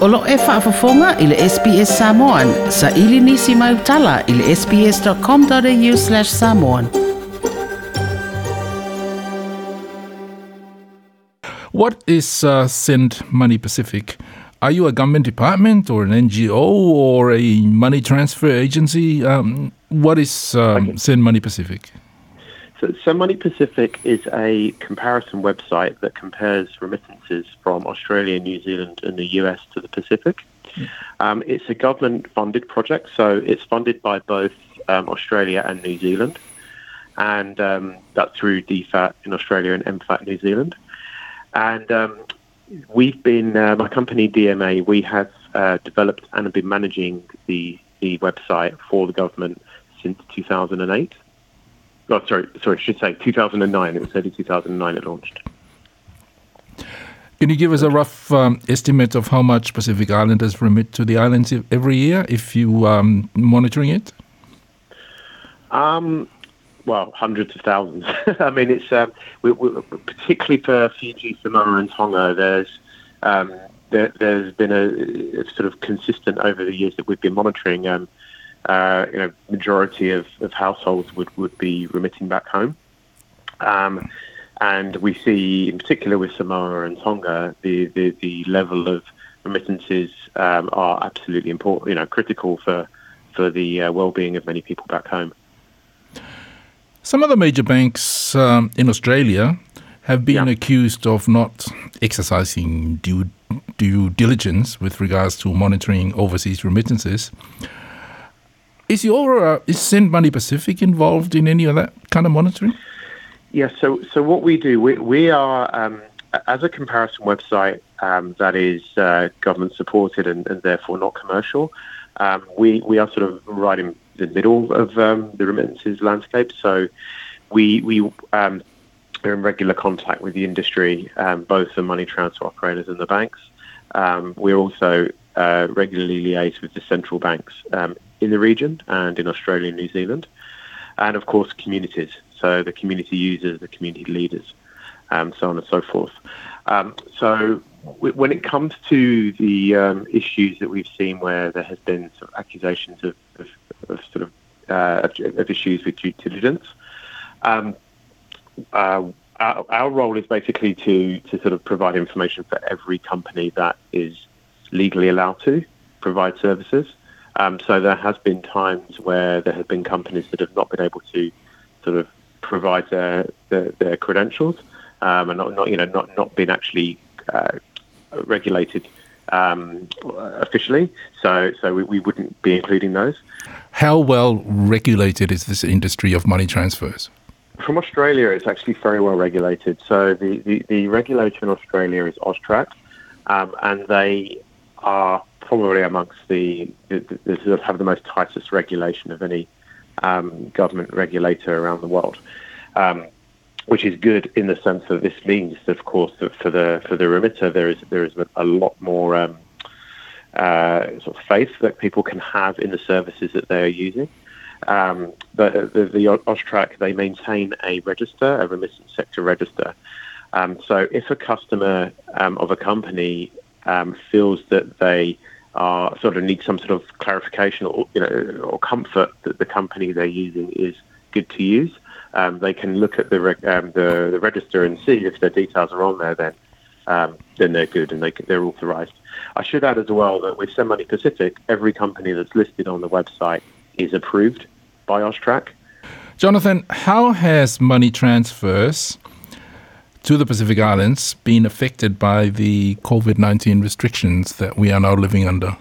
Olo e whaafafonga i le SBS Samoan. Sa ili nisi mai utala i le sbs.com.au slash samoan. What is uh, Send Money Pacific? Are you a government department or an NGO or a money transfer agency? Um, what is um, Send Money Pacific? So, so Money Pacific is a comparison website that compares remittances from Australia, New Zealand, and the US to the Pacific. Um, it's a government-funded project, so it's funded by both um, Australia and New Zealand, and um, that's through DFAT in Australia and MFAT New Zealand. And um, we've been, uh, my company DMA, we have uh, developed and have been managing the, the website for the government since 2008. Oh, sorry, sorry, I should say 2009. It was early 2009 it launched. Can you give us a rough um, estimate of how much Pacific Islanders remit to the islands every year if you um, monitoring it? Um, well, hundreds of thousands. I mean, it's um, we, we, particularly for Fiji, Samoa, and Tonga. There's um, there, has been a, a, sort of consistent over the years that we've been monitoring. Uh, you know, majority of, of households would, would be remitting back home. Um, and we see, in particular with Samoa and Tonga, the, the, the level of remittances um, are absolutely important, you know, critical for, for the uh, well-being of many people back home. Some of the major banks um, in Australia have been yeah. accused of not exercising due due diligence with regards to monitoring overseas remittances. Is your uh, is Send Money Pacific involved in any of that kind of monitoring? Yeah. So so what we do, we we are um, as a comparison website um, that is uh, government supported and, and, therefore not commercial. Um, we we are sort of right in the middle of um, the remittances landscape. So we we um, are in regular contact with the industry, um, both the money transfer operators and the banks. We're also uh, regularly liaised with the central banks um, in the region and in Australia and New Zealand, and of course communities. So the community users, the community leaders, um, so on and so forth. so when it comes to the um, issues that we've seen where there has been sort of accusations of, of, of sort of, uh, of, issues with due diligence, um, uh, our, our, role is basically to, to sort of provide information for every company that is legally allowed to provide services. Um, so there has been times where there have been companies that have not been able to sort of provide their their, their credentials um, and not, not you know not not been actually uh, regulated um, officially, so so we, we wouldn't be including those. How well regulated is this industry of money transfers? From Australia, it's actually very well regulated. So the, the, the regulator in Australia is AUSTRAC, um, and they are probably amongst the, the, the, have the most tightest regulation of any um, government regulator around the world. Um, which is good in the sense that this means, of course, that for the for the remitter, there is there is a lot more um, uh, sort of faith that people can have in the services that they are using. Um, the, the, the AUSTRAC, they maintain a register, a remittance sector register. Um, so if a customer um, of a company um, feels that they are sort of need some sort of clarification or you know or comfort that the company they're using is good to use, um, they can look at the, um, the, the register and see if their details are on there. Then um, then they're good and they they're authorised. I should add as well that with Send Money Pacific, every company that's listed on the website is approved by AUSTRAC. Jonathan, how has money transfers to the Pacific Islands been affected by the COVID 19 restrictions that we are now living under?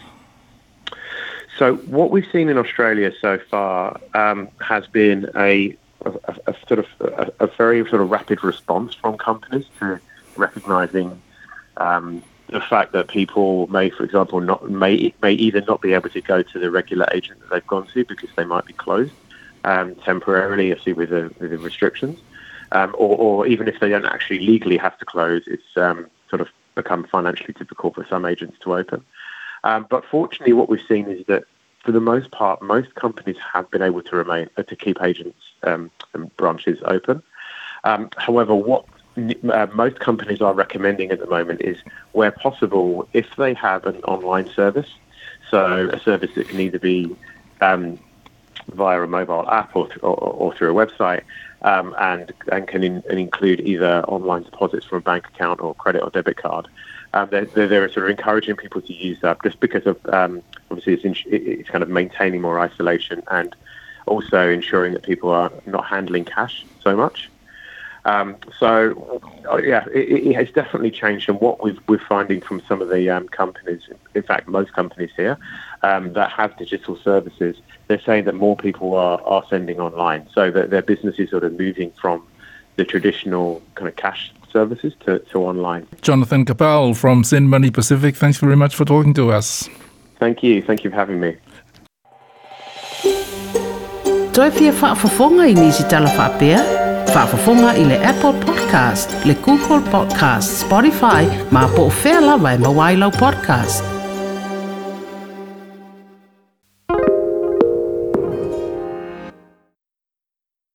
So, what we've seen in Australia so far um, has been a a, a, sort of a, a, very sort of rapid response from companies to recognizing um, the fact that people may, for example, not may may either not be able to go to the regular agent that they've gone to because they might be closed um, temporarily, see with the, with the restrictions, um, or, or, even if they don't actually legally have to close, it's um, sort of become financially difficult for some agents to open. Um, but fortunately, what we've seen is that for the most part, most companies have been able to remain uh, to keep agents um, and branches open. Um, however, what uh, most companies are recommending at the moment is where possible, if they have an online service, so a service that can either be um, via a mobile app or, th- or, or through a website, um, and and can in, and include either online deposits from a bank account or credit or debit card. Um, they're, they're, sort of encouraging people to use that just because of um, obviously it's, in, it's kind of maintaining more isolation and also ensuring that people are not handling cash so much. Um, so, uh, yeah, it, it, has definitely changed. And what we are finding from some of the um, companies, in fact, most companies here um, that have digital services, they're saying that more people are, are sending online. So that their business is sort of moving from the traditional kind of cash services to, to online. Jonathan Capel from Send Money Pacific, thanks very much for talking to us. Thank you. Thank you for having me. Toi fia whaafafonga i nisi tala whaapea? Whaafafonga i le Apple Podcast, le Google Podcast, Spotify, ma po o whea lawa e mawailau podcast.